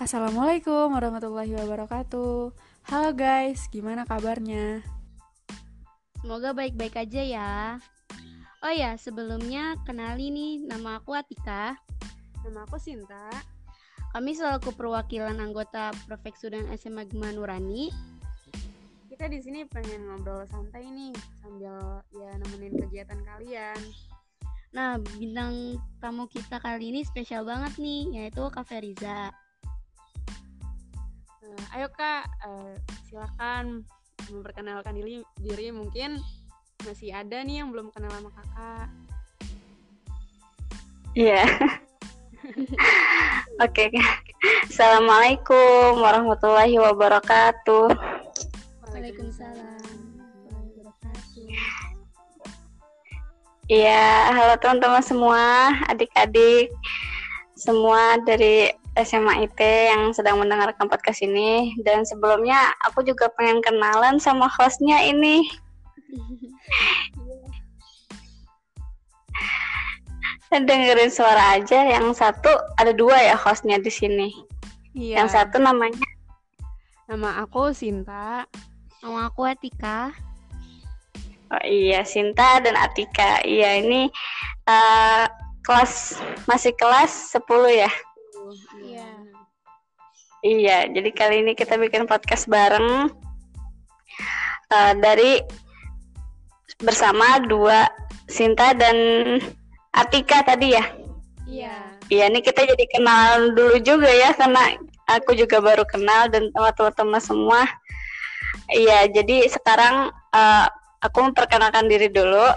Assalamualaikum warahmatullahi wabarakatuh. Halo guys, gimana kabarnya? Semoga baik-baik aja ya. Oh ya, sebelumnya kenali nih, nama aku Atika. Nama aku Sinta. Kami selaku perwakilan anggota Profek Sudan SMA Gema Nurani. Kita di sini pengen ngobrol santai nih sambil ya nemenin kegiatan kalian. Nah, bintang tamu kita kali ini spesial banget nih, yaitu Kak Feriza. Nah, ayo Kak, uh, silakan memperkenalkan diri, diri mungkin masih ada nih yang belum kenal sama kakak. Iya. Yeah. Oke, okay. Assalamualaikum warahmatullahi wabarakatuh. Waalaikumsalam. Iya, halo teman-teman semua, adik-adik semua dari SMA IT yang sedang mendengarkan podcast ini. Dan sebelumnya aku juga pengen kenalan sama hostnya ini. dengerin suara aja. Yang satu ada dua ya hostnya di sini. Iya. Yang satu namanya. Nama aku Sinta. Nama aku Atika. Oh iya, Sinta dan Atika. Iya, ini uh, kelas masih kelas 10 ya? Iya. Iya, jadi kali ini kita bikin podcast bareng uh, dari bersama dua Sinta dan Atika tadi ya? Iya. Iya, ini kita jadi kenal dulu juga ya karena aku juga baru kenal dan teman-teman semua. Iya, jadi sekarang uh, aku memperkenalkan diri dulu.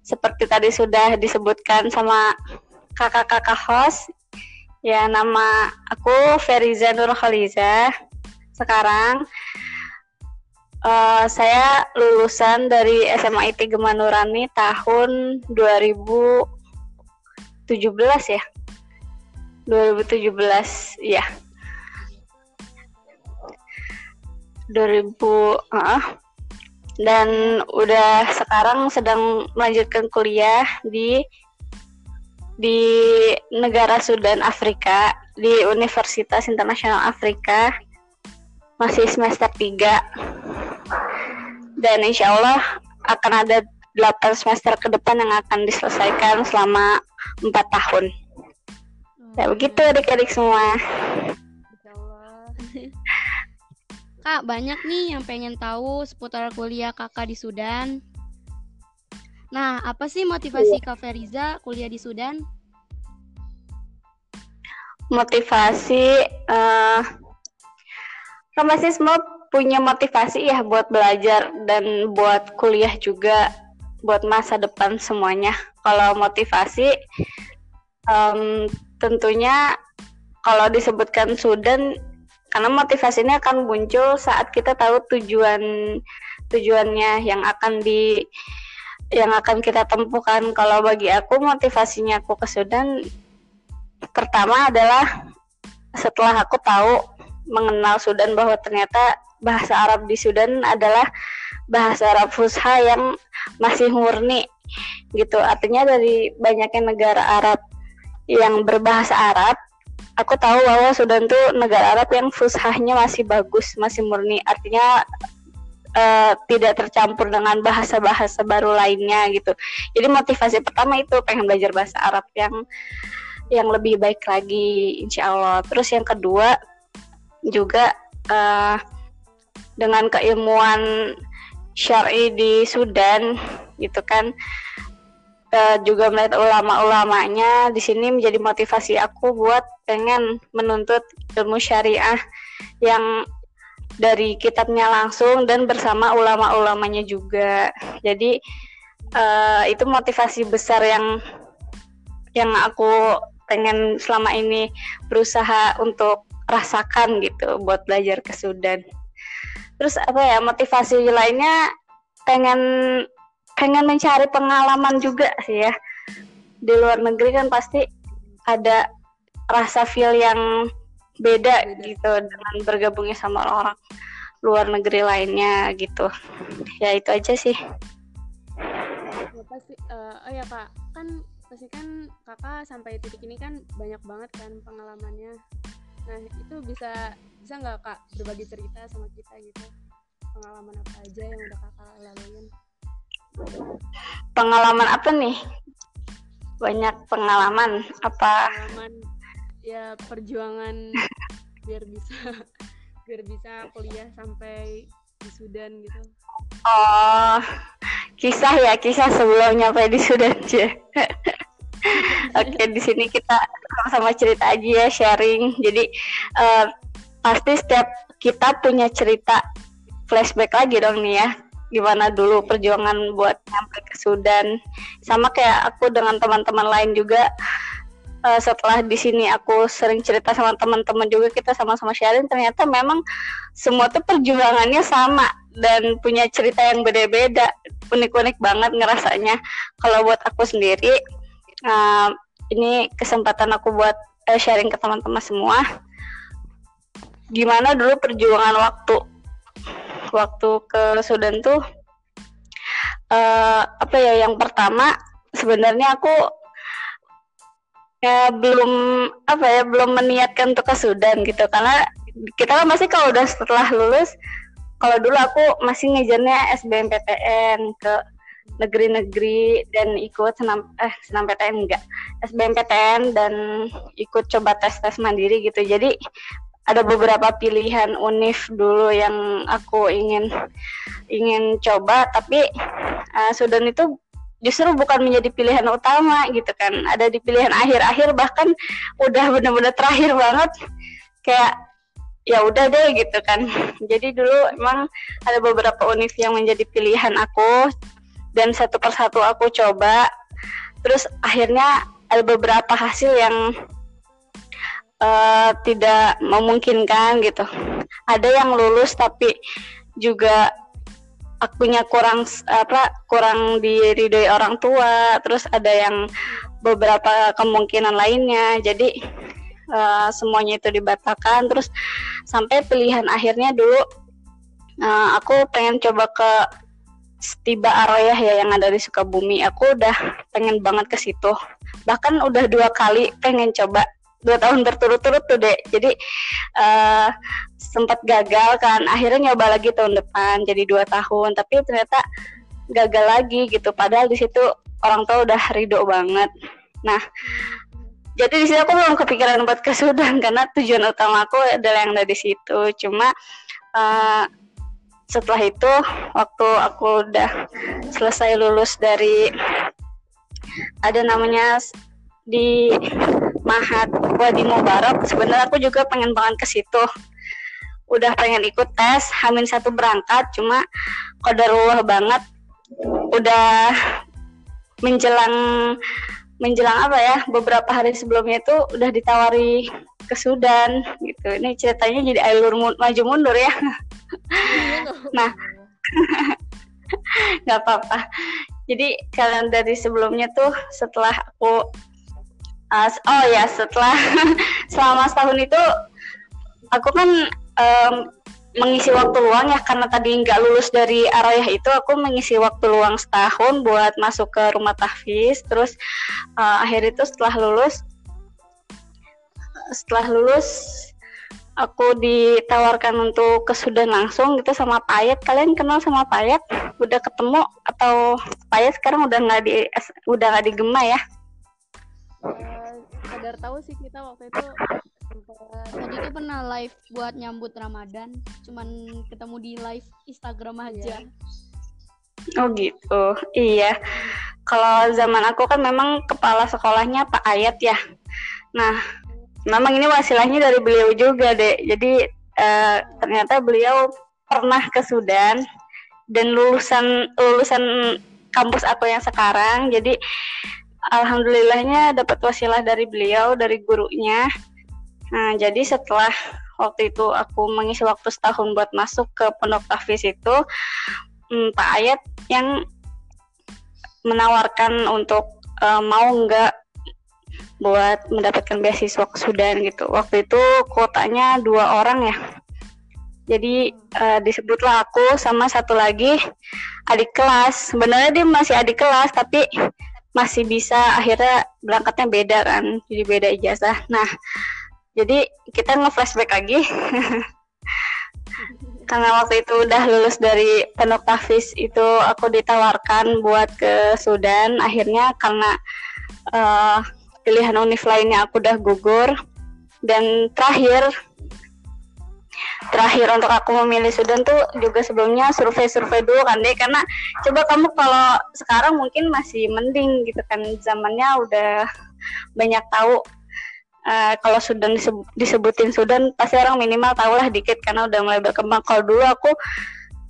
Seperti tadi sudah disebutkan sama kakak-kakak host. Ya, nama aku Feriza Nur Khaliza. Sekarang Uh, saya lulusan dari SMA IT Gemanurani tahun 2017 ya. 2017 ya. 2000 uh, dan udah sekarang sedang melanjutkan kuliah di di negara Sudan Afrika di Universitas Internasional Afrika masih semester 3 dan insya Allah akan ada 8 semester ke depan yang akan diselesaikan selama 4 tahun. Ya begitu adik-adik semua. Kak, banyak nih yang pengen tahu seputar kuliah kakak di Sudan. Nah, apa sih motivasi iya. Kak Feriza kuliah di Sudan? Motivasi, uh, kan masih semua punya motivasi ya buat belajar dan buat kuliah juga buat masa depan semuanya. Kalau motivasi um, tentunya kalau disebutkan Sudan karena motivasi ini akan muncul saat kita tahu tujuan tujuannya yang akan di yang akan kita tempuhkan. Kalau bagi aku motivasinya aku ke Sudan pertama adalah setelah aku tahu mengenal Sudan bahwa ternyata bahasa Arab di Sudan adalah bahasa Arab Fusha yang masih murni gitu. Artinya dari banyaknya negara Arab yang berbahasa Arab, aku tahu bahwa Sudan tuh negara Arab yang fushahnya masih bagus, masih murni. Artinya uh, tidak tercampur dengan bahasa-bahasa baru lainnya gitu. Jadi motivasi pertama itu pengen belajar bahasa Arab yang yang lebih baik lagi, insya Allah. Terus yang kedua juga uh, dengan keilmuan syari di Sudan gitu kan uh, juga melihat ulama-ulamanya di sini menjadi motivasi aku buat pengen menuntut ilmu syariah yang dari kitabnya langsung dan bersama ulama-ulamanya juga. Jadi uh, itu motivasi besar yang yang aku pengen selama ini berusaha untuk rasakan gitu buat belajar ke Sudan. Terus apa ya motivasi lainnya pengen pengen mencari pengalaman juga sih ya. Di luar negeri kan pasti ada rasa feel yang beda, beda. gitu dengan bergabungnya sama orang luar negeri lainnya gitu ya itu aja sih ya, pasti uh, oh ya pak kan pasti kan kakak sampai titik ini kan banyak banget kan pengalamannya Nah itu bisa bisa nggak kak berbagi cerita sama kita gitu pengalaman apa aja yang udah kakak laluin? Pengalaman apa nih? Banyak pengalaman apa? Pengalaman ya perjuangan biar bisa biar bisa kuliah sampai di Sudan gitu. Oh, kisah ya kisah sebelum nyampe di Sudan aja. Oke, di sini kita sama-sama cerita aja ya, sharing. Jadi uh, pasti setiap kita punya cerita flashback lagi dong nih ya. Gimana dulu perjuangan buat nyampe ke Sudan. Sama kayak aku dengan teman-teman lain juga uh, setelah di sini aku sering cerita sama teman-teman juga kita sama-sama sharing ternyata memang semua tuh perjuangannya sama dan punya cerita yang beda-beda unik-unik banget ngerasanya. Kalau buat aku sendiri uh, ini kesempatan aku buat uh, sharing ke teman-teman semua. Gimana dulu perjuangan waktu? Waktu ke Sudan tuh uh, apa ya yang pertama sebenarnya aku ya belum apa ya belum meniatkan untuk ke Sudan gitu. Karena kita kan masih kalau udah setelah lulus kalau dulu aku masih ngejarnya SBMPTN ke negeri-negeri dan ikut senam eh senam PTN enggak. SBMPTN dan ikut coba tes tes mandiri gitu. Jadi ada beberapa pilihan univ dulu yang aku ingin ingin coba. Tapi uh, Sudan itu justru bukan menjadi pilihan utama gitu kan. Ada di pilihan akhir-akhir bahkan udah benar-benar terakhir banget. Kayak ya udah deh gitu kan. Jadi dulu emang ada beberapa univ yang menjadi pilihan aku dan satu persatu aku coba. Terus akhirnya ada beberapa hasil yang uh, tidak memungkinkan gitu. Ada yang lulus tapi juga akunya kurang apa kurang diridoi orang tua terus ada yang beberapa kemungkinan lainnya. Jadi uh, semuanya itu dibatalkan. Terus sampai pilihan akhirnya dulu uh, aku pengen coba ke Tiba Aroyah ya yang ada di Sukabumi. Aku udah pengen banget ke situ. Bahkan udah dua kali pengen coba dua tahun berturut-turut tuh deh jadi uh, sempat gagal kan. Akhirnya nyoba lagi tahun depan jadi dua tahun. Tapi ternyata gagal lagi gitu. Padahal di situ orang tua udah ridho banget. Nah jadi di sini aku belum kepikiran buat ke Sudan karena tujuan utama aku adalah yang dari situ. Cuma uh, setelah itu waktu aku udah selesai lulus dari ada namanya di Mahat Wadi Mubarak sebenarnya aku juga pengen banget ke situ. Udah pengen ikut tes Hamin satu berangkat cuma kodarullah banget. Udah menjelang menjelang apa ya beberapa hari sebelumnya itu udah ditawari ke Sudan gitu. Ini ceritanya jadi alur maju mundur ya. Nah. Nggak apa-apa. Jadi kalian dari sebelumnya tuh setelah aku uh, oh ya setelah selama setahun itu aku kan um, mengisi waktu luang ya karena tadi nggak lulus dari Arayah itu aku mengisi waktu luang setahun buat masuk ke rumah tahfiz. Terus uh, akhir itu setelah lulus setelah lulus aku ditawarkan untuk ke Sudan langsung gitu sama Payet. Kalian kenal sama Payet? Udah ketemu atau Payet sekarang udah nggak di udah nggak di Gema ya uh, sadar tahu sih kita waktu itu Tadi tuh pernah live buat nyambut Ramadan, cuman ketemu di live Instagram aja. Iya. Oh gitu, iya. Kalau zaman aku kan memang kepala sekolahnya Pak Ayat ya. Nah, memang ini wasilahnya dari beliau juga deh. Jadi uh, ternyata beliau pernah ke Sudan dan lulusan lulusan kampus aku yang sekarang. Jadi alhamdulillahnya dapat wasilah dari beliau dari gurunya Nah, jadi setelah waktu itu aku mengisi waktu setahun buat masuk ke pondok tahfiz itu, hmm, Pak Ayat yang menawarkan untuk uh, mau nggak buat mendapatkan beasiswa ke Sudan gitu. Waktu itu kuotanya dua orang ya. Jadi uh, disebutlah aku sama satu lagi adik kelas. Sebenarnya dia masih adik kelas tapi masih bisa akhirnya berangkatnya beda kan. Jadi beda ijazah. Nah, jadi kita nge-flashback lagi karena waktu itu udah lulus dari Penok Tafis itu aku ditawarkan buat ke Sudan akhirnya karena uh, pilihan univ lainnya aku udah gugur dan terakhir terakhir untuk aku memilih Sudan tuh juga sebelumnya survei-survei dulu kan deh karena coba kamu kalau sekarang mungkin masih mending gitu kan zamannya udah banyak tahu uh, kalau Sudan disebut, disebutin Sudan pasti orang minimal tahu lah dikit karena udah mulai berkembang. Kalau dulu aku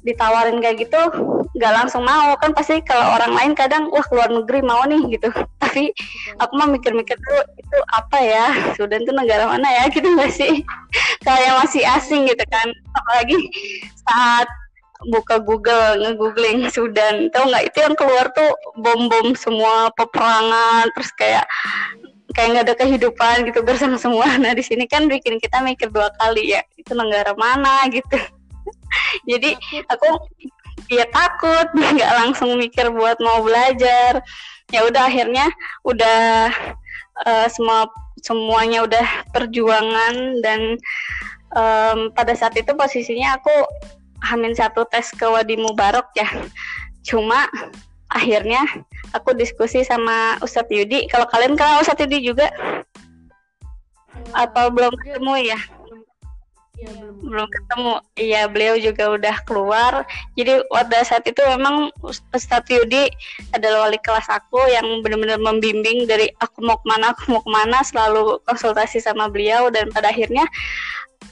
ditawarin kayak gitu nggak langsung mau. Kan pasti kalau orang lain kadang wah keluar negeri mau nih gitu. Tapi aku mah mikir-mikir dulu itu apa ya? Sudan tuh negara mana ya? Gitu nggak sih? Kayak masih asing gitu kan. Apalagi saat buka Google nge-googling Sudan. Tau nggak? Itu yang keluar tuh bom-bom semua peperangan terus kayak kayak nggak ada kehidupan gitu bersama semua. Nah di sini kan bikin kita mikir dua kali ya itu negara mana? Gitu. Jadi aku ya takut. Nggak langsung mikir buat mau belajar. Ya udah akhirnya udah uh, semua semuanya udah perjuangan dan um, pada saat itu posisinya aku hamin satu tes ke Wadi Mubarok ya. Cuma akhirnya aku diskusi sama Ustadz Yudi. Kalau kalian kenal Ustadz Yudi juga? Atau belum ketemu ya Ya, belum. belum ketemu. Iya, beliau juga udah keluar. Jadi pada saat itu memang Ustadz Yudi adalah wali kelas aku yang benar-benar membimbing dari aku mau ke mana, aku mau ke mana, selalu konsultasi sama beliau dan pada akhirnya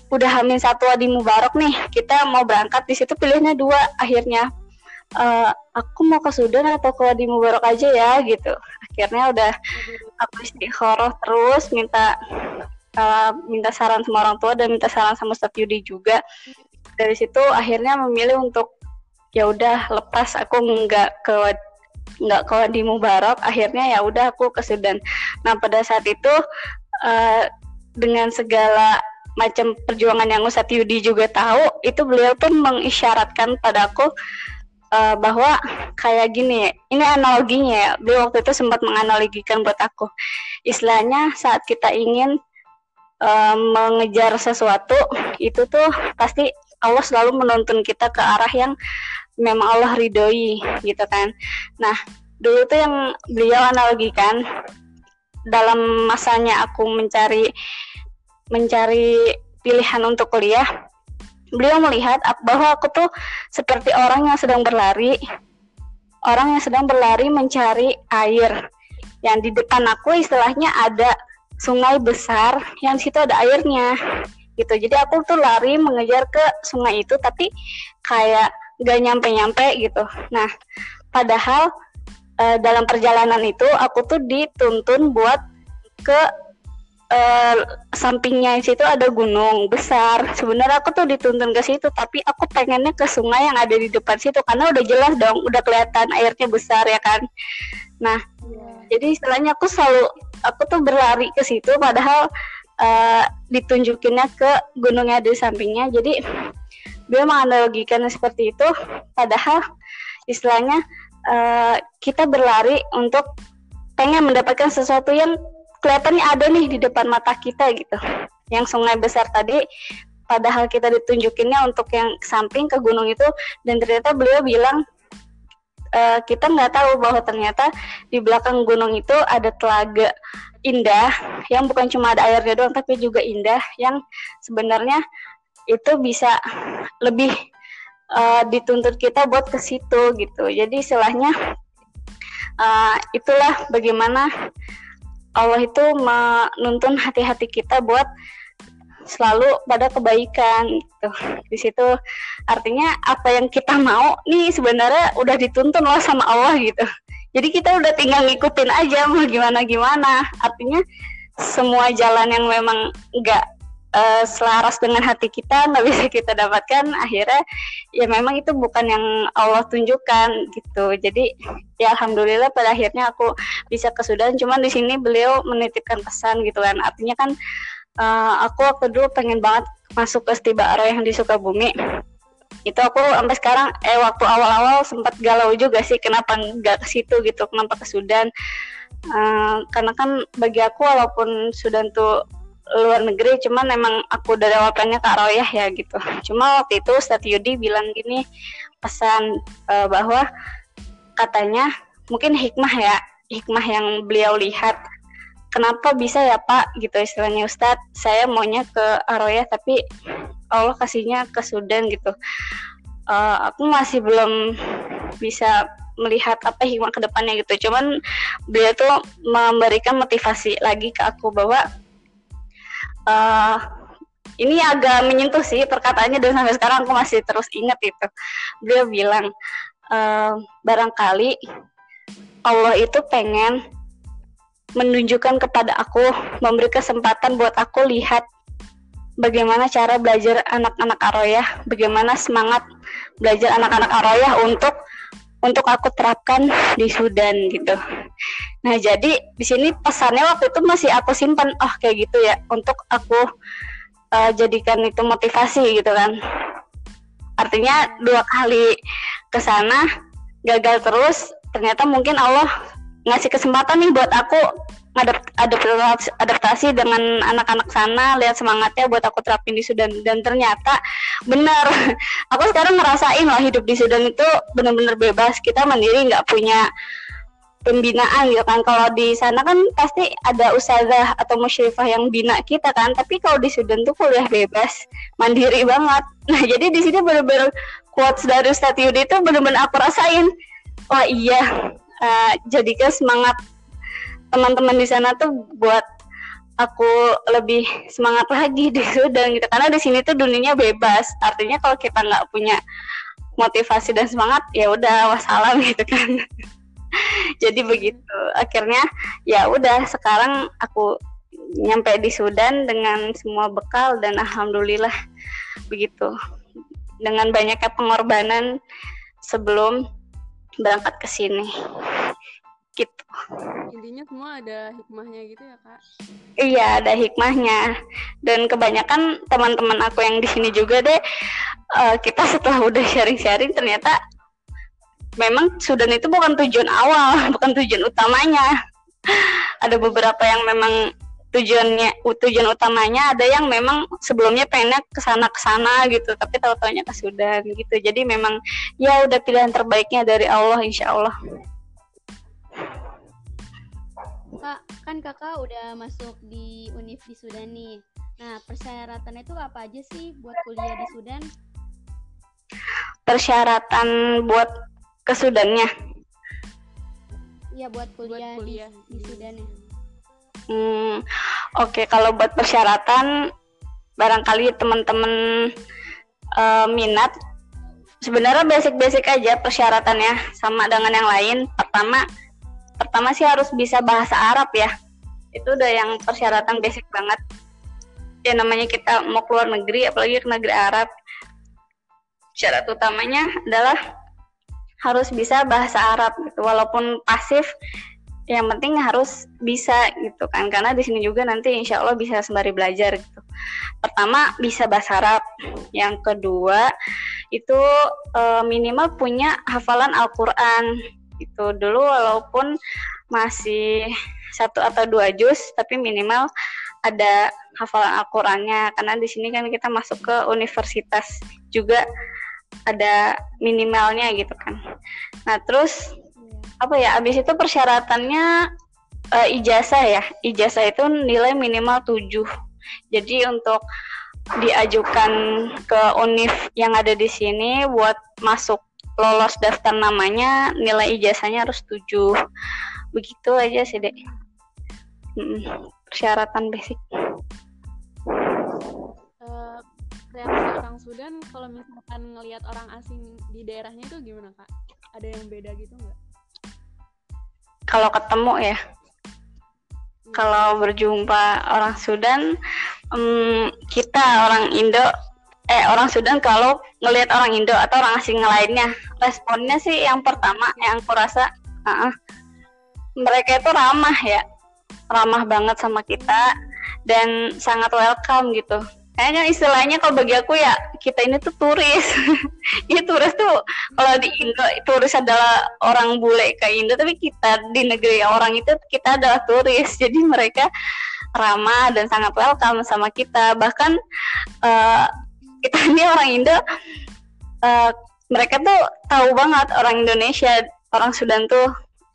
udah hamil satu di Mubarok nih. Kita mau berangkat di situ pilihnya dua akhirnya. Uh, aku mau ke Sudan atau ke Wadi Mubarok aja ya gitu. Akhirnya udah aku istikharah terus minta uh, minta saran sama orang tua dan minta saran sama Ustadz Yudi juga. Dari situ akhirnya memilih untuk ya udah lepas aku nggak ke nggak ke Wadi Mubarak. Akhirnya ya udah aku ke Sudan. Nah pada saat itu uh, dengan segala macam perjuangan yang Ustadz Yudi juga tahu itu beliau pun mengisyaratkan padaku uh, bahwa kayak gini ini analoginya ya beliau waktu itu sempat menganalogikan buat aku. Istilahnya saat kita ingin um, mengejar sesuatu itu tuh pasti Allah selalu menuntun kita ke arah yang memang Allah ridhoi gitu kan. Nah dulu tuh yang beliau analogikan dalam masanya aku mencari mencari pilihan untuk kuliah beliau melihat bahwa aku tuh seperti orang yang sedang berlari orang yang sedang berlari mencari air yang di depan aku istilahnya ada sungai besar yang situ ada airnya gitu. Jadi aku tuh lari mengejar ke sungai itu tapi kayak gak nyampe-nyampe gitu. Nah padahal e, dalam perjalanan itu aku tuh dituntun buat ke e, sampingnya situ ada gunung besar. Sebenarnya aku tuh dituntun ke situ tapi aku pengennya ke sungai yang ada di depan situ karena udah jelas dong udah kelihatan airnya besar ya kan? Nah yeah. jadi istilahnya aku selalu aku tuh berlari ke situ padahal uh, ditunjukinnya ke gunungnya di sampingnya. Jadi dia menganalogikan seperti itu padahal istilahnya uh, kita berlari untuk pengen mendapatkan sesuatu yang kelihatannya ada nih di depan mata kita gitu. Yang sungai besar tadi padahal kita ditunjukinnya untuk yang samping ke gunung itu dan ternyata beliau bilang uh, kita nggak tahu bahwa ternyata di belakang gunung itu ada telaga indah yang bukan cuma ada airnya doang tapi juga indah yang sebenarnya itu bisa lebih uh, dituntut kita buat ke situ gitu. Jadi istilahnya uh, itulah bagaimana Allah itu menuntun hati-hati kita buat selalu pada kebaikan gitu. Di situ artinya apa yang kita mau nih sebenarnya udah dituntun loh sama Allah gitu. Jadi kita udah tinggal ngikutin aja mau gimana gimana. Artinya semua jalan yang memang enggak uh, selaras dengan hati kita nggak bisa kita dapatkan akhirnya ya memang itu bukan yang Allah tunjukkan gitu jadi ya alhamdulillah pada akhirnya aku bisa ke Sudan. Cuman di sini beliau menitipkan pesan gitu kan. Artinya kan uh, aku waktu dulu pengen banget masuk ke Stiba yang di Sukabumi. Itu aku sampai sekarang eh waktu awal-awal sempat galau juga sih kenapa nggak ke situ gitu kenapa ke Sudan. Uh, karena kan bagi aku walaupun Sudan tuh luar negeri cuman memang aku awal pengen ke Aroyah ya gitu. Cuma waktu itu Ustadz Yudi bilang gini pesan uh, bahwa katanya mungkin hikmah ya hikmah yang beliau lihat. Kenapa bisa ya Pak? Gitu istilahnya Ustadz. Saya maunya ke Aroyah tapi Allah kasihnya ke Sudan gitu. Uh, aku masih belum bisa melihat apa hikmah ke depannya gitu. Cuman beliau tuh memberikan motivasi lagi ke aku bahwa uh, ini agak menyentuh sih perkataannya dan sampai sekarang aku masih terus ingat itu. Beliau bilang uh, barangkali Allah itu pengen menunjukkan kepada aku, memberi kesempatan buat aku lihat bagaimana cara belajar anak-anak aroyah, bagaimana semangat belajar anak-anak aroyah untuk untuk aku terapkan di Sudan gitu. Nah, jadi di sini pesannya waktu itu masih aku simpan, oh kayak gitu ya, untuk aku uh, jadikan itu motivasi gitu kan. Artinya dua kali ke sana gagal terus, ternyata mungkin Allah ngasih kesempatan nih buat aku adaptasi, adaptasi dengan anak-anak sana, lihat semangatnya buat aku terapin di Sudan dan ternyata benar. Aku sekarang ngerasain loh hidup di Sudan itu benar-benar bebas. Kita mandiri nggak punya pembinaan gitu kan kalau di sana kan pasti ada ustazah atau musyrifah yang bina kita kan tapi kalau di Sudan tuh kuliah bebas mandiri banget nah jadi di sini benar-benar quotes dari Ustadz Yudi itu benar-benar aku rasain. Wah iya uh, jadikan semangat teman-teman di sana tuh buat aku lebih semangat lagi di Sudan gitu. Karena di sini tuh dunianya bebas. Artinya kalau kita nggak punya motivasi dan semangat ya udah wassalam gitu kan. Jadi begitu. Akhirnya ya udah sekarang aku nyampe di Sudan dengan semua bekal dan alhamdulillah begitu dengan banyaknya pengorbanan sebelum berangkat ke sini. Gitu. Intinya semua ada hikmahnya gitu ya kak? Iya ada hikmahnya. Dan kebanyakan teman-teman aku yang di sini juga deh uh, kita setelah udah sharing-sharing ternyata memang Sudan itu bukan tujuan awal, bukan tujuan utamanya. ada beberapa yang memang tujuannya tujuan utamanya ada yang memang sebelumnya pengennya ke sana ke sana gitu tapi tahu taunya ke Sudan gitu jadi memang ya udah pilihan terbaiknya dari Allah insya Allah kak kan kakak udah masuk di univ di Sudan nih nah persyaratannya itu apa aja sih buat kuliah di Sudan persyaratan buat ke Sudannya? Iya buat kuliah, buat kuliah di, di Sudan ya. Hmm, oke okay. kalau buat persyaratan barangkali teman-teman uh, minat sebenarnya basic-basic aja persyaratannya sama dengan yang lain. Pertama pertama sih harus bisa bahasa Arab ya. Itu udah yang persyaratan basic banget. Ya namanya kita mau keluar negeri apalagi ke negeri Arab. Syarat utamanya adalah harus bisa bahasa Arab gitu walaupun pasif yang penting harus bisa gitu kan. Karena di sini juga nanti insya Allah bisa sembari belajar gitu. Pertama bisa bahasa Arab. Yang kedua itu e, minimal punya hafalan Al-Quran itu dulu walaupun masih satu atau dua juz tapi minimal ada hafalan Al-Qurannya. Karena di sini kan kita masuk ke universitas juga ada minimalnya gitu kan. Nah terus apa ya abis itu persyaratannya uh, ijazah ya. Ijazah itu nilai minimal 7 jadi untuk diajukan ke univ yang ada di sini buat masuk lolos daftar namanya nilai ijazahnya harus 7 begitu aja sih dek. Persyaratan basic. Reaksi orang Sudan kalau misalkan ngelihat orang asing di daerahnya itu gimana kak? Ada yang beda gitu nggak? Kalau ketemu ya, kalau berjumpa orang Sudan, um, kita orang Indo, eh orang Sudan kalau ngelihat orang Indo atau orang asing lainnya, responnya sih yang pertama yang aku rasa, uh -uh, mereka itu ramah ya, ramah banget sama kita dan sangat welcome gitu kayaknya istilahnya kalau bagi aku ya kita ini tuh turis. Ini turis tuh kalau di Indo turis adalah orang bule ke Indo tapi kita di negeri orang itu kita adalah turis. Jadi mereka ramah dan sangat welcome sama kita. Bahkan uh, kita ini orang Indo uh, mereka tuh tahu banget orang Indonesia orang Sudan tuh.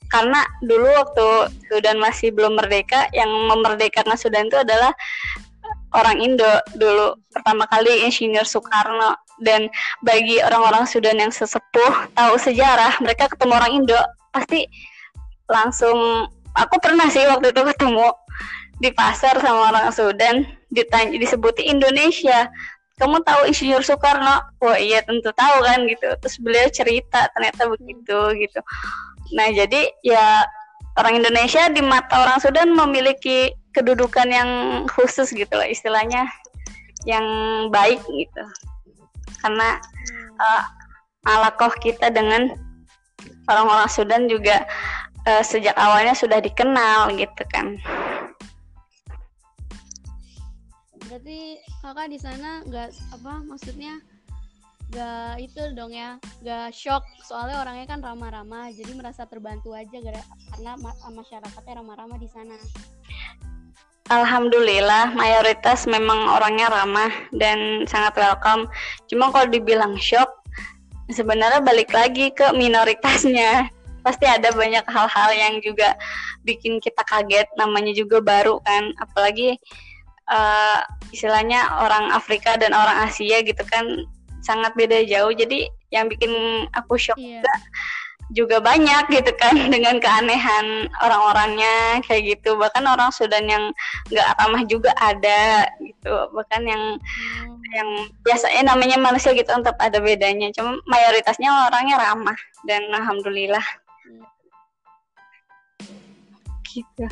Karena dulu waktu Sudan masih belum merdeka yang memerdekakan Sudan itu adalah orang Indo dulu pertama kali Insinyur Soekarno. Dan bagi orang-orang Sudan yang sesepuh tahu sejarah mereka ketemu orang Indo pasti langsung aku pernah sih waktu itu ketemu di pasar sama orang Sudan ditanya disebuti Indonesia. Kamu tahu Insinyur Soekarno? Oh iya tentu tahu kan gitu. Terus beliau cerita ternyata begitu gitu. Nah jadi ya orang Indonesia di mata orang Sudan memiliki kedudukan yang khusus gitu loh istilahnya yang baik gitu. Karena uh, alakoh kita dengan orang-orang Sudan juga uh, sejak awalnya sudah dikenal gitu kan. Berarti kakak di sana nggak apa maksudnya gak itu dong ya gak shock. Soalnya orangnya kan ramah-ramah jadi merasa terbantu aja karena masyarakatnya ramah-ramah di sana Alhamdulillah mayoritas memang orangnya ramah dan sangat welcome. Cuma kalau dibilang shock, sebenarnya balik lagi ke minoritasnya. Pasti ada banyak hal-hal yang juga bikin kita kaget. Namanya juga baru kan, apalagi uh, istilahnya orang Afrika dan orang Asia gitu kan sangat beda jauh. Jadi yang bikin aku shock yeah. juga juga banyak gitu kan dengan keanehan orang-orangnya kayak gitu. Bahkan orang Sudan yang nggak ramah juga ada gitu. Bahkan yang hmm. yang biasanya namanya manusia gitu tetap ada bedanya. Cuma mayoritasnya orangnya ramah dan alhamdulillah. Gitu.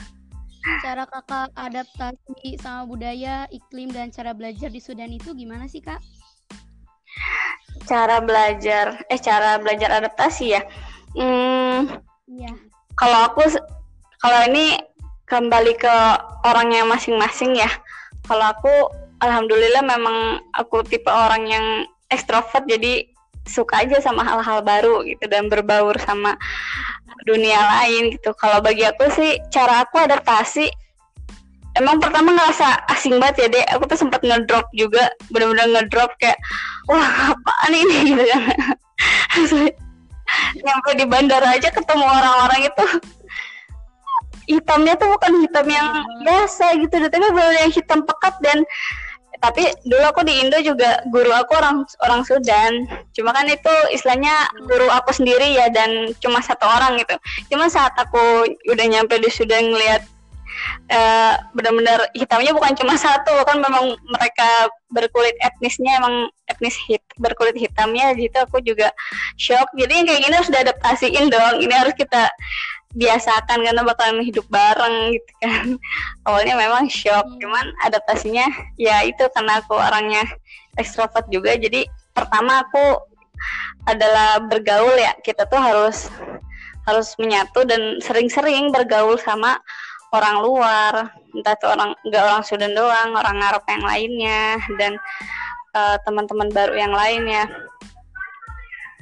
Cara kakak adaptasi sama budaya iklim dan cara belajar di Sudan itu gimana sih kak? Cara belajar eh cara belajar adaptasi ya Hmm, iya. Kalau aku kalau ini kembali ke orangnya masing-masing ya. Kalau aku alhamdulillah memang aku tipe orang yang ekstrovert jadi suka aja sama hal-hal baru gitu dan berbaur sama dunia lain gitu. Kalau bagi aku sih cara aku adaptasi emang pertama ngerasa asing banget ya deh aku tuh sempat ngedrop juga bener-bener ngedrop kayak wah apaan ini gitu kan nyampe di bandara aja ketemu orang-orang itu. Hitamnya tuh bukan hitam yang biasa gitu. Tapi benar yang hitam pekat dan tapi dulu aku di Indo juga guru aku orang orang Sudan. Cuma kan itu istilahnya guru aku sendiri ya dan cuma satu orang gitu. Cuma saat aku udah nyampe di Sudan ngeliat uh, benar-benar hitamnya bukan cuma satu kan memang mereka berkulit etnisnya emang etnis hit berkulit hitamnya gitu aku juga shock jadi yang kayak gini harus diadaptasiin dong ini harus kita biasakan karena bakalan hidup bareng gitu kan awalnya memang shock hmm. cuman adaptasinya ya itu karena aku orangnya ekstrovert juga jadi pertama aku adalah bergaul ya kita tuh harus harus menyatu dan sering-sering bergaul sama orang luar entah itu orang nggak orang Sudan doang orang Arab yang lainnya dan uh, teman-teman baru yang lainnya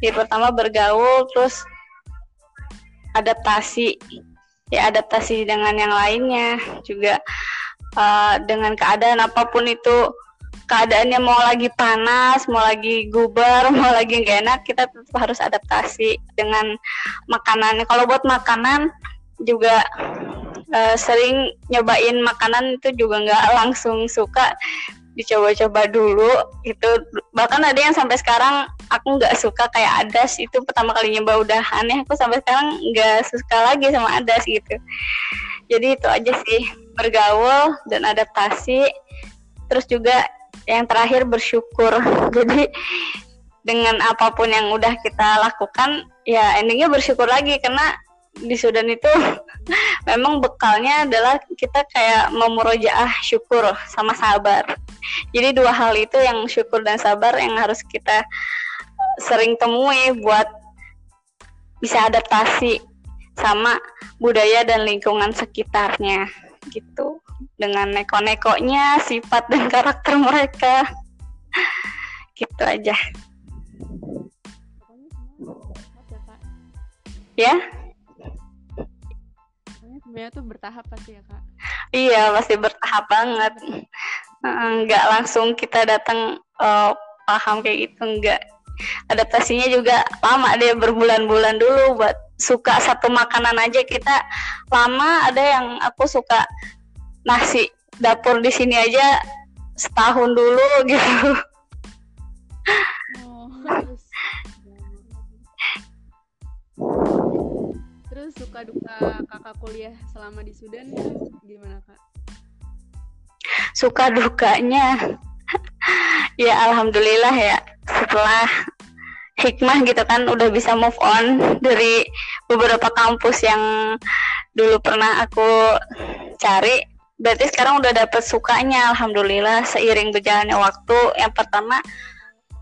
jadi pertama bergaul terus adaptasi ya adaptasi dengan yang lainnya juga uh, dengan keadaan apa pun itu keadaannya mau lagi panas, mau lagi gubar, mau lagi gak enak, kita tetap harus adaptasi dengan makanannya. Kalau buat makanan juga uh, sering nyobain makanan itu juga nggak langsung suka. Dicoba-coba dulu itu bahkan ada yang sampai sekarang aku nggak suka kayak adas. Itu pertama kali nyoba udah aneh aku sampai sekarang nggak suka lagi sama adas gitu. Jadi itu aja sih. Bergaul dan adaptasi. Terus juga yang terakhir bersyukur. Jadi dengan apa pun yang udah kita lakukan ya endingnya bersyukur lagi. Karena di Sudan itu memang bekalnya adalah kita kayak memurojaah syukur sama sabar. Jadi dua hal itu yang syukur dan sabar yang harus kita sering temui buat bisa adaptasi sama budaya dan lingkungan sekitarnya gitu. Dengan neko-nekonya sifat dan karakter mereka. Gitu aja. Ya sebenarnya tuh bertahap pasti ya kak. Iya pasti bertahap banget. Nggak langsung kita datang uh, paham kayak gitu nggak. Adaptasinya juga lama deh berbulan-bulan dulu buat suka satu makanan aja. Kita lama ada yang aku suka nasi dapur di sini aja setahun dulu gitu. Oh, terus suka duka kakak kuliah selama di Sudan gimana kak? Suka dukanya. Ya alhamdulillah ya. Setelah hikmah gitu kan udah bisa move on dari beberapa kampus yang dulu pernah aku cari. Berarti sekarang udah dapet sukanya alhamdulillah seiring berjalannya waktu. Yang pertama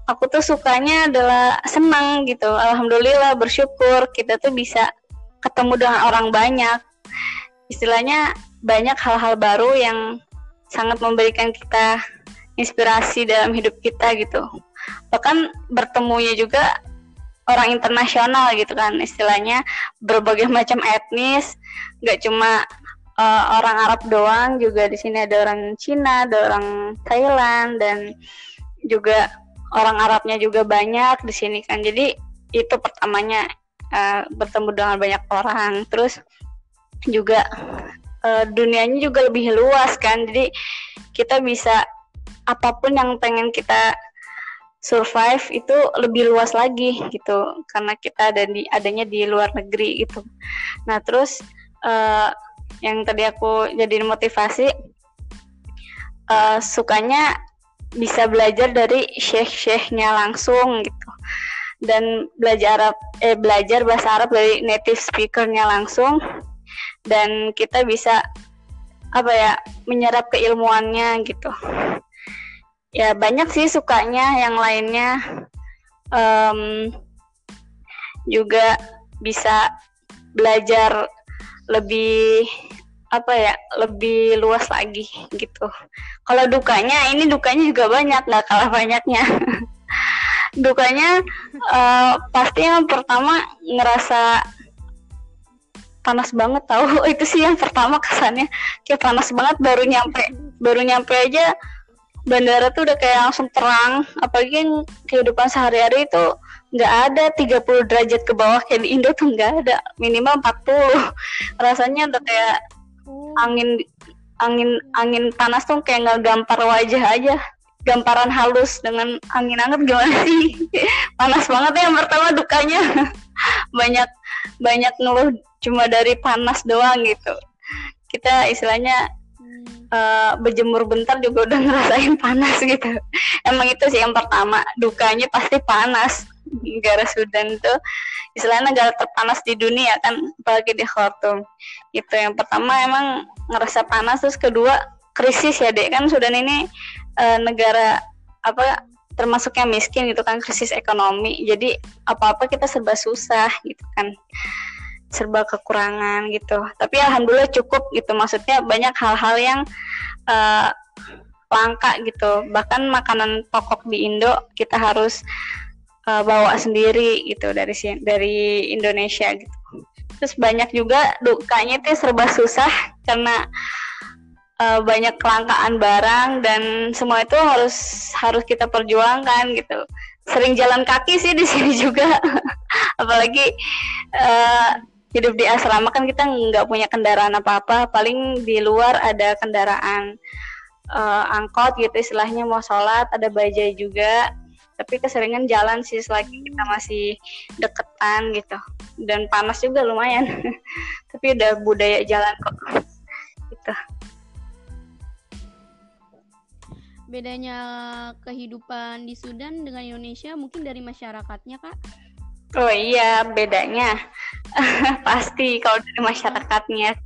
aku tuh sukanya adalah senang gitu. Alhamdulillah bersyukur kita tuh bisa ketemu dengan orang banyak. Istilahnya banyak hal-hal baru yang sangat memberikan kita inspirasi dalam hidup kita gitu. Bahkan bertemunya juga orang internasional gitu kan. Istilahnya berbagai macam etnis nggak cuma uh, orang Arab doang juga di sini ada orang Cina ada orang Thailand dan juga orang Arabnya juga banyak di sini kan. Jadi itu pertamanya uh, bertemu dengan banyak orang. Terus juga uh, dunianya juga lebih luas kan. Jadi kita bisa apa pun yang pengen kita survive itu lebih luas lagi gitu. Karena kita ada di adanya di luar negeri gitu. Nah terus uh, yang tadi aku jadi motivasi uh, sukanya bisa belajar dari syekh-syekhnya langsung gitu dan belajar Arab eh belajar bahasa Arab dari native speakernya langsung. Dan kita bisa apa ya menyerap keilmuannya gitu. Ya banyak sih sukanya yang lainnya. Um, juga bisa belajar lebih apa ya lebih luas lagi gitu. Kalau dukanya ini dukanya juga banyak nggak kalah banyaknya dukanya uh, pasti yang pertama ngerasa panas banget tahu itu sih yang pertama kesannya. Kayak panas banget baru nyampe baru nyampe aja bandara tuh udah kayak langsung terang. Apalagi yang kehidupan sehari-hari itu nggak ada. 30 derajat ke bawah kayak di Indo tuh nggak ada. Minimal 40 rasanya udah kayak oh. angin angin angin panas tuh kayak nggak gampar wajah aja gamparan halus dengan angin hangat gimana sih? Panas banget ya yang pertama dukanya. Banyak banyak ngeluh cuma dari panas doang gitu. Kita istilahnya uh, berjemur bentar juga udah ngerasain panas gitu. Emang itu sih yang pertama. Dukanya pasti panas. Negara Sudan tuh istilahnya negara terpanas di dunia kan apalagi di Khartoum. Itu yang pertama emang ngerasa panas terus kedua krisis ya dek. Kan Sudan ini uh, negara apa termasuknya miskin gitu kan krisis ekonomi. Jadi apa apa kita serba susah gitu kan. Serba kekurangan gitu. Tapi alhamdulillah cukup gitu. Maksudnya banyak hal-hal yang uh, langka gitu. Bahkan makanan pokok di Indo kita harus uh, bawa sendiri gitu dari dari Indonesia gitu. Terus banyak juga dukanya itu serba susah karena uh, banyak kelangkaan barang dan semua itu harus harus kita perjuangkan gitu. Sering jalan kaki sih di sini juga. Apalagi uh, hidup di asrama kan kita nggak punya kendaraan apa-apa. Paling di luar ada kendaraan uh, angkot gitu istilahnya mau sholat ada bajai juga. Tapi keseringan jalan sih selagi kita masih deketan gitu. Dan panas juga lumayan. Tapi udah budaya jalan kok. Gitu bedanya kehidupan di Sudan dengan Indonesia mungkin dari masyarakatnya kak? Oh iya, bedanya. Pasti kalau dari masyarakatnya.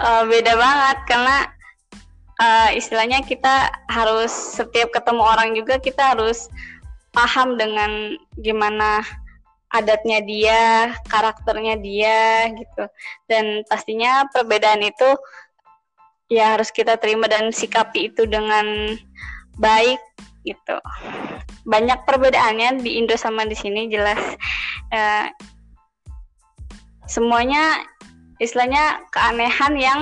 Uh, beda banget karena uh, istilahnya kita harus setiap ketemu orang juga kita harus paham dengan gimana adatnya dia, karakternya dia gitu. Dan pastinya perbedaan itu ya harus kita terima dan sikapi itu dengan baik gitu. Banyak perbedaannya di Indo sama di sini jelas. Uh, semuanya istilahnya keanehan yang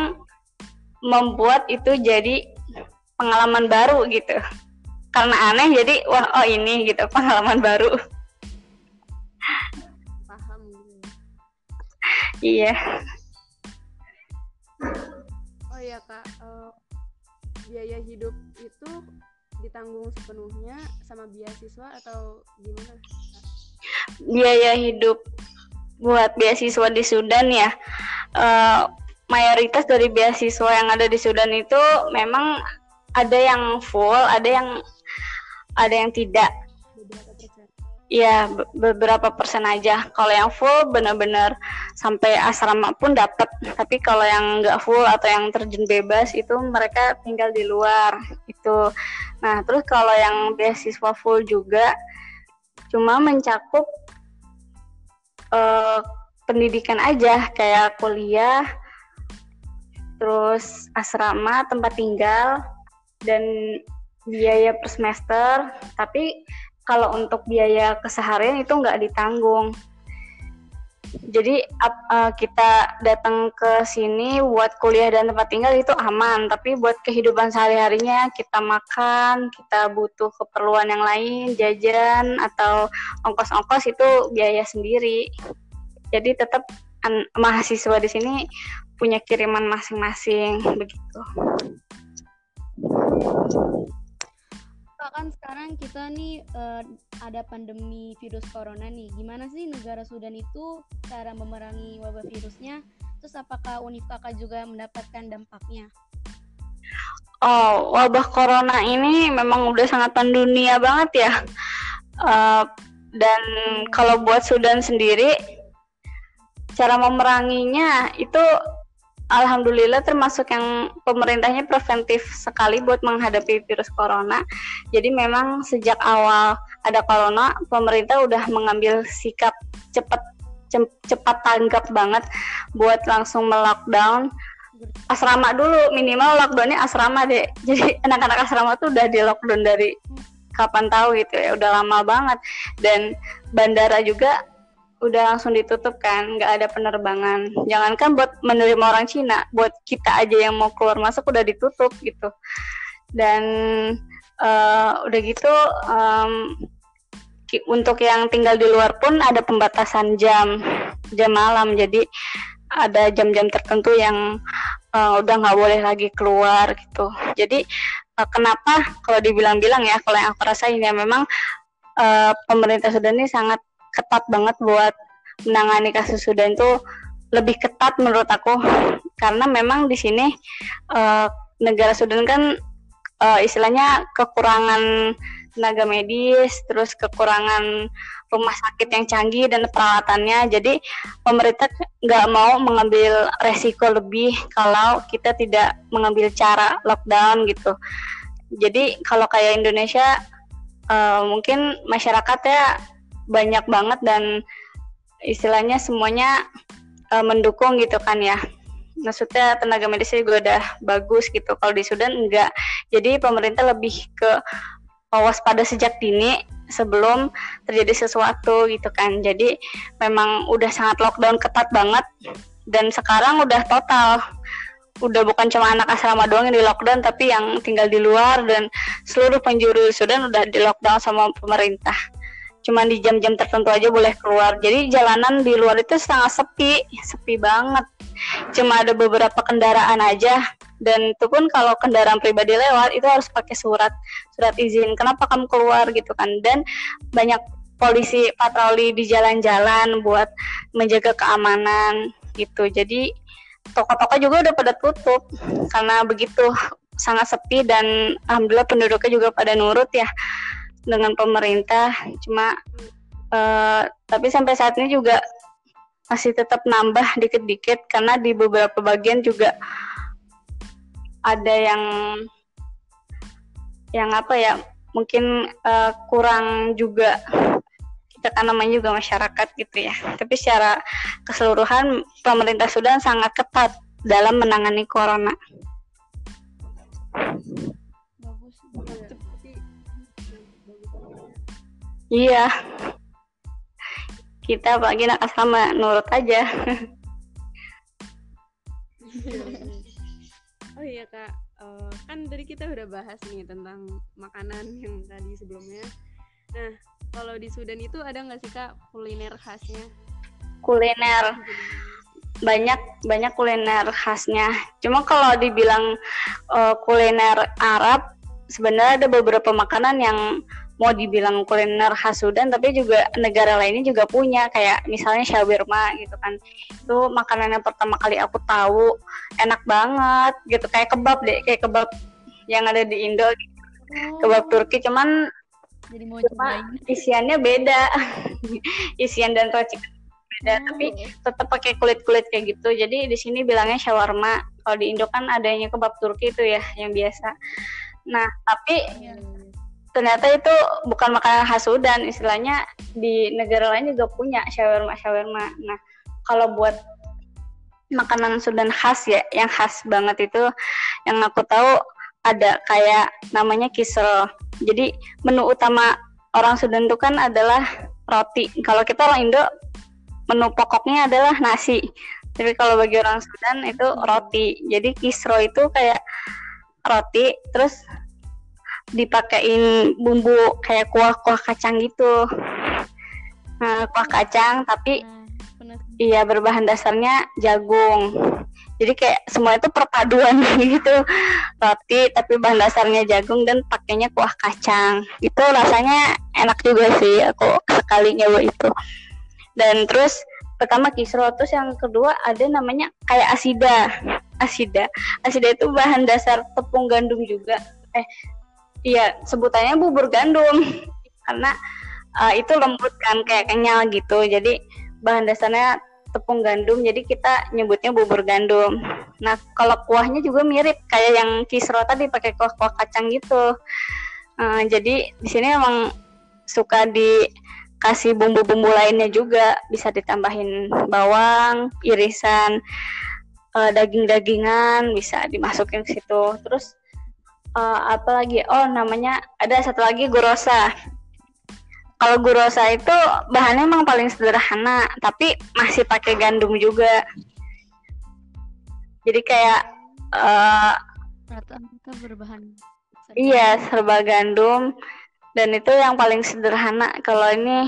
membuat itu jadi pengalaman baru gitu. Karena aneh jadi wah oh ini gitu pengalaman baru. iya iya kak. Uh, biaya hidup itu ditanggung sepenuhnya sama beasiswa atau gimana biaya hidup buat beasiswa di Sudan ya. Uh, mayoritas dari beasiswa yang ada di Sudan itu memang ada yang full ada yang ada yang tidak ya beberapa persen aja. Kalau yang full benar-benar sampai asrama pun dapat. Tapi kalau yang nggak full atau yang terjun bebas itu mereka tinggal di luar itu. Nah terus kalau yang beasiswa full juga cuma mencakup uh, pendidikan aja kayak kuliah, terus asrama tempat tinggal dan biaya per semester. Tapi kalau untuk biaya keseharian itu nggak ditanggung. Jadi uh, kita datang ke sini buat kuliah dan tempat tinggal itu aman, tapi buat kehidupan sehari-harinya kita makan, kita butuh keperluan yang lain, jajan atau ongkos-ongkos itu biaya sendiri. Jadi tetap mahasiswa di sini punya kiriman masing-masing begitu kan sekarang kita nih uh, ada pandemi virus corona nih. Gimana sih negara Sudan itu cara memerangi wabah virusnya? Terus apakah Unif Kakak juga mendapatkan dampaknya? Oh, wabah corona ini memang udah sangat pendunia banget ya. Uh, dan kalau buat Sudan sendiri, cara memeranginya itu Alhamdulillah termasuk yang pemerintahnya preventif sekali buat menghadapi virus corona. Jadi memang sejak awal ada corona, pemerintah udah mengambil sikap cepat cepat tanggap banget buat langsung melockdown. Asrama dulu minimal lockdownnya asrama deh. Jadi anak-anak asrama tuh udah di lockdown dari kapan tahu gitu ya udah lama banget. Dan bandara juga udah langsung ditutup kan, nggak ada penerbangan. Jangankan buat menerima orang Cina, buat kita aja yang mau keluar masuk udah ditutup gitu. Dan uh, udah gitu um, untuk yang tinggal di luar pun ada pembatasan jam jam malam, jadi ada jam-jam tertentu yang uh, udah nggak boleh lagi keluar gitu. Jadi uh, kenapa kalau dibilang-bilang ya, kalau yang aku rasain ya memang uh, pemerintah Sudan ini sangat ketat banget buat menangani kasus Sudan itu lebih ketat menurut aku karena memang di sini uh, negara Sudan kan uh, istilahnya kekurangan tenaga medis, terus kekurangan rumah sakit yang canggih dan peralatannya. Jadi pemerintah nggak mau mengambil resiko lebih kalau kita tidak mengambil cara lockdown gitu. Jadi kalau kayak Indonesia uh, mungkin masyarakatnya banyak banget dan istilahnya semuanya uh, mendukung gitu kan ya. Maksudnya tenaga medisnya juga udah bagus gitu. Kalau di Sudan enggak. Jadi pemerintah lebih ke waspada sejak dini sebelum terjadi sesuatu gitu kan. Jadi memang udah sangat lockdown ketat banget dan sekarang udah total. Udah bukan cuma anak asrama doang yang di lockdown tapi yang tinggal di luar dan seluruh penjuru Sudan udah di lockdown sama pemerintah cuma di jam-jam tertentu aja boleh keluar. Jadi jalanan di luar itu sangat sepi sepi banget. Cuma ada beberapa kendaraan aja. Dan itu pun kalau kendaraan pribadi lewat itu harus pakai surat. Surat izin kenapa kamu keluar? gitu kan. Dan banyak polisi patroli di jalan-jalan buat menjaga keamanan gitu. Jadi toko-toko juga udah pada tutup karena begitu sangat sepi dan alhamdulillah penduduknya juga pada nurut ya dengan pemerintah cuma uh, tapi sampai saat ini juga masih tetap nambah dikit-dikit karena di beberapa bagian juga ada yang yang apa ya mungkin uh, kurang juga kita kan namanya juga masyarakat gitu ya. Tapi secara keseluruhan pemerintah Sudan sangat ketat dalam menangani corona. Iya. Kita apalagi anak asrama nurut aja. oh iya kak, Eh, kan tadi kita udah bahas nih tentang makanan yang tadi sebelumnya. Nah, kalau di Sudan itu ada nggak sih kak kuliner khasnya? Kuliner banyak banyak kuliner khasnya. Cuma kalau dibilang eh, kuliner Arab, sebenarnya ada beberapa makanan yang mau dibilang kuliner khas Sudan, tapi juga negara lainnya juga punya, kayak misalnya shawarma gitu kan. Itu makanan yang pertama kali aku tahu, enak banget gitu, kayak kebab deh, kayak kebab yang ada di Indo, kebab Turki, cuman jadi mau Cuma cobain isiannya beda, isian dan racik beda, tapi tetap pakai kulit-kulit kayak gitu. Jadi di sini bilangnya shawarma. Kalau di Indo kan adanya kebab Turki itu ya yang biasa. Nah, tapi Iya. Ternyata itu bukan makanan khas Sudan, istilahnya di negara lain juga punya shawarma shawarma. Nah, kalau buat makanan Sudan khas ya, yang khas banget itu yang aku tahu ada kayak namanya kisel. Jadi menu utama orang Sudan itu kan adalah roti. Kalau kita orang Indo menu pokoknya adalah nasi. Tapi kalau bagi orang Sudan itu roti. Jadi kisro itu kayak roti terus dipakein bumbu kayak kuah-kuah kacang gitu. Nah, kuah kacang tapi nah iya berbahan dasarnya jagung. Jadi kayak semua itu perpaduan gitu. Roti tapi bahan dasarnya jagung dan pakainya kuah kacang. Itu rasanya enak juga sih aku sekali nyoba itu. Dan terus pertama kisro terus yang kedua ada namanya kayak asida. Asida. Asida itu bahan dasar tepung gandum juga. Eh iya sebutannya bubur gandum karena uh, itu lembut kan kayak kenyal gitu. Jadi bahan dasarnya tepung gandum jadi kita nyebutnya bubur gandum. Nah, kalau kuahnya juga mirip kayak yang kisro tadi pakai kuah-kuah kacang gitu. Uh, jadi di sini emang suka dikasih bumbu-bumbu lainnya juga, bisa ditambahin bawang, irisan uh, daging-dagingan bisa dimasukin ke situ. Terus uh, apa lagi? Oh, namanya ada satu lagi gurosa. Kalau gurosa itu bahannya emang paling sederhana tapi masih pakai gandum juga. Jadi kayak eh, rata-rata berbahan iya serba gandum. Dan itu yang paling sederhana. Kalau ini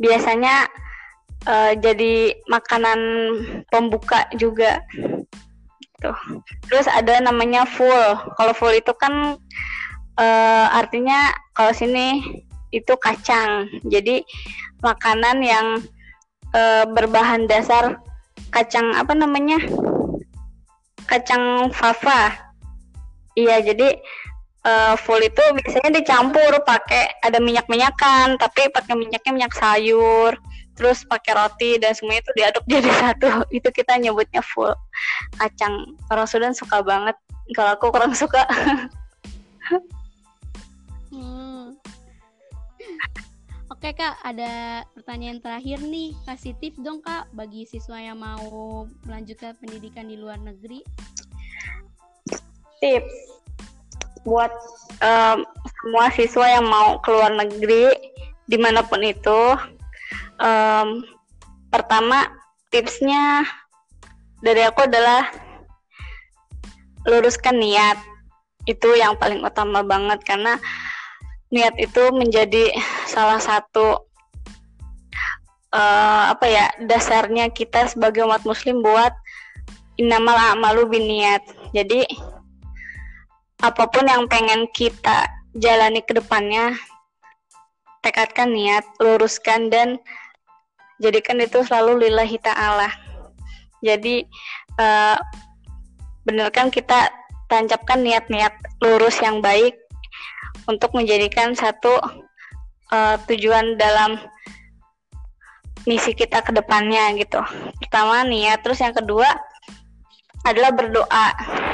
biasanya eh, jadi makanan pembuka juga tuh terus ada namanya full kalau full itu kan eh, artinya kalau sini itu kacang. Jadi makanan yang eh, berbahan dasar kacang apa namanya? Kacang fava. Iya, jadi eh, full itu biasanya dicampur pakai ada minyak-minyakan, tapi pakai minyaknya minyak sayur, terus pakai roti dan semuanya itu diaduk jadi satu. Itu kita nyebutnya full kacang. Orang Sudan suka banget. Kalau aku kurang suka. Hmm. Oke kak, ada pertanyaan terakhir nih. Kasih tips dong kak bagi siswa yang mau melanjutkan pendidikan di luar negeri. tips buat em, semua siswa yang mau keluar negeri di mana pun itu em, pertama tipsnya dari aku adalah luruskan niat. Itu yang paling utama banget karena niat itu menjadi salah satu eh, apa ya dasarnya kita sebagai umat muslim buat innamal a'malu biniat jadi apa pun yang pengen kita jalani ke depannya, tekadkan niat, luruskan dan jadikan itu selalu lillahi ta'ala. Jadi eh, benarkan kita tancapkan niat-niat lurus yang baik untuk menjadikan satu eh, tujuan dalam misi kita ke depannya gitu. Pertama niat, terus yang kedua adalah berdoa.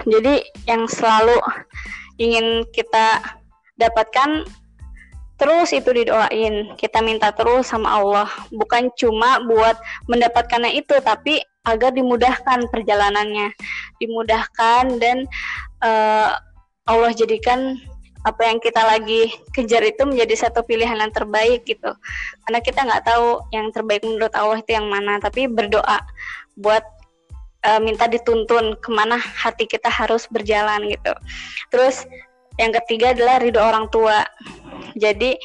Jadi yang selalu ingin kita dapatkan terus itu didoain. Kita minta terus sama Allah. Bukan cuma buat mendapatkannya itu tapi agar dimudahkan perjalanannya. Dimudahkan dan uh, Allah jadikan apa yang kita lagi kejar itu menjadi satu pilihan yang terbaik gitu. Karena kita nggak tahu yang terbaik menurut Allah itu yang mana tapi berdoa buat uh, minta dituntun ke mana hati kita harus berjalan gitu. Terus yang ketiga adalah ridho orang tua jadi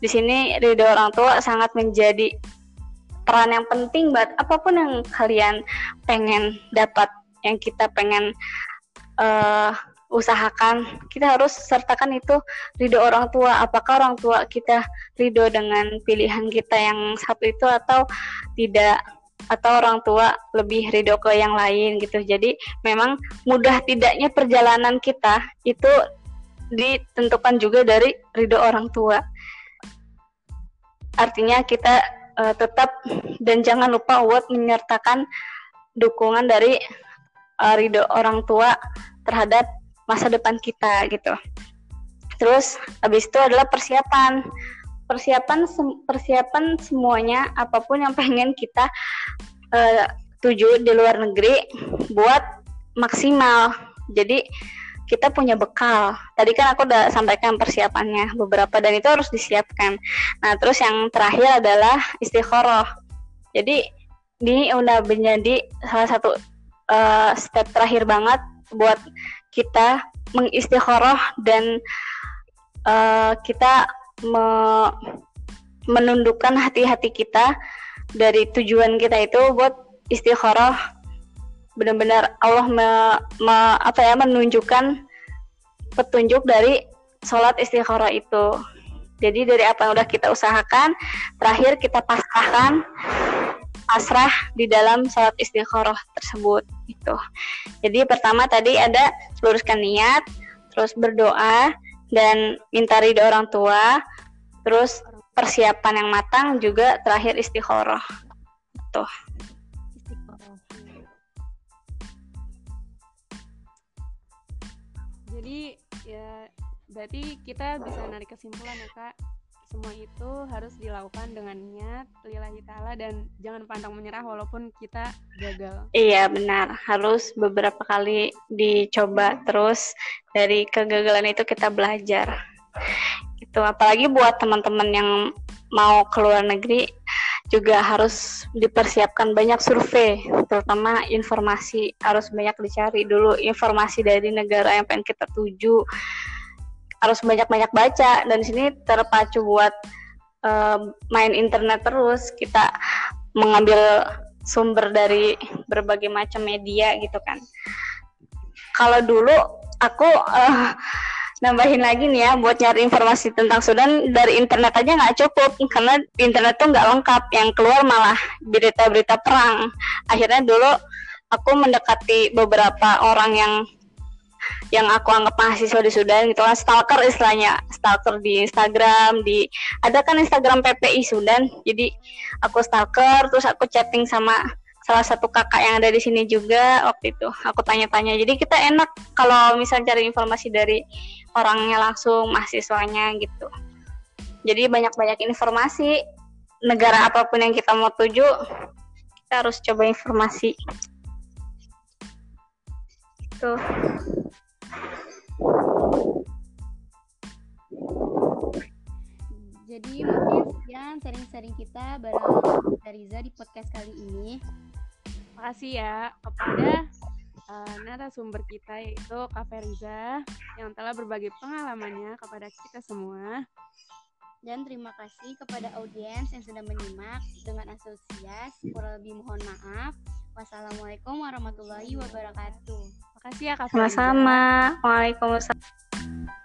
di sini ridho orang tua sangat menjadi peran yang penting buat apa pun yang kalian pengen dapat yang kita pengen uh, usahakan. Kita harus sertakan itu ridho orang tua. Apakah orang tua kita ridho dengan pilihan kita yang satu itu atau tidak? Atau orang tua lebih ridho ke yang lain gitu. Jadi memang mudah tidaknya perjalanan kita itu ditentukan juga dari ridho orang tua artinya kita uh, tetap dan jangan lupa buat menyertakan dukungan dari uh, ridho orang tua terhadap masa depan kita gitu. Terus habis itu adalah persiapan. Persiapan persiapan semuanya apa pun yang pengen kita uh, tuju di luar negeri buat maksimal. Jadi kita punya bekal. Tadi kan aku udah sampaikan persiapannya beberapa dan itu harus disiapkan. Nah, terus yang terakhir adalah istikharah. Jadi ini udah menjadi salah satu uh, step terakhir banget buat kita mengistikharah dan uh, kita me menundukkan hati-hati kita dari tujuan kita itu buat istikharah benar-benar Allah me, me, apa ya menunjukkan petunjuk dari sholat istikharah itu jadi dari apa yang udah kita usahakan terakhir kita pasrahkan pasrah di dalam sholat istikharah tersebut itu. Jadi pertama tadi ada luruskan niat, terus berdoa dan minta ridho orang tua, terus persiapan yang matang juga terakhir istikharah. Tuh. Berarti kita bisa narik kesimpulan ya kak. Semua itu harus dilakukan dengan niat lillahi ta'ala dan jangan pantang menyerah walaupun kita gagal. Iya benar, harus beberapa kali dicoba terus. Dari kegagalan itu kita belajar. Itu apalagi buat teman-teman yang mau ke luar negeri juga harus dipersiapkan banyak survei, terutama informasi harus banyak dicari dulu. Informasi dari negara yang pengen kita tuju harus banyak-banyak baca. Dan di sini terpacu buat uh, main internet terus. Kita mengambil sumber dari berbagai macam media gitu kan. Kalau dulu aku uh, nambahin lagi nih ya buat nyari informasi tentang Sudan dari internet aja nggak cukup. Karena internet tuh nggak lengkap. Yang keluar malah berita-berita perang. Akhirnya dulu aku mendekati beberapa orang yang yang aku anggap mahasiswa di Sudan gitu kan stalker istilahnya stalker di Instagram di ada kan Instagram PPI Sudan jadi aku stalker terus aku chatting sama salah satu kakak yang ada di sini juga waktu itu aku tanya-tanya. Jadi kita enak kalau misal cari informasi dari orangnya langsung mahasiswanya gitu. Jadi banyak-banyak informasi negara apa pun yang kita mau tuju kita harus coba informasi. Itu jadi mungkin sekian sharing-sharing kita bareng Riza di podcast kali ini. Makasih ya kepada uh, narasumber kita yaitu Kak Feriza yang telah berbagi pengalamannya kepada kita semua. Dan terima kasih kepada audiens yang sudah menyimak dengan asosias. Kurang lebih mohon maaf. Wassalamualaikum warahmatullahi wabarakatuh. Makasih ya Kak Sama-sama. Waalaikumsalam.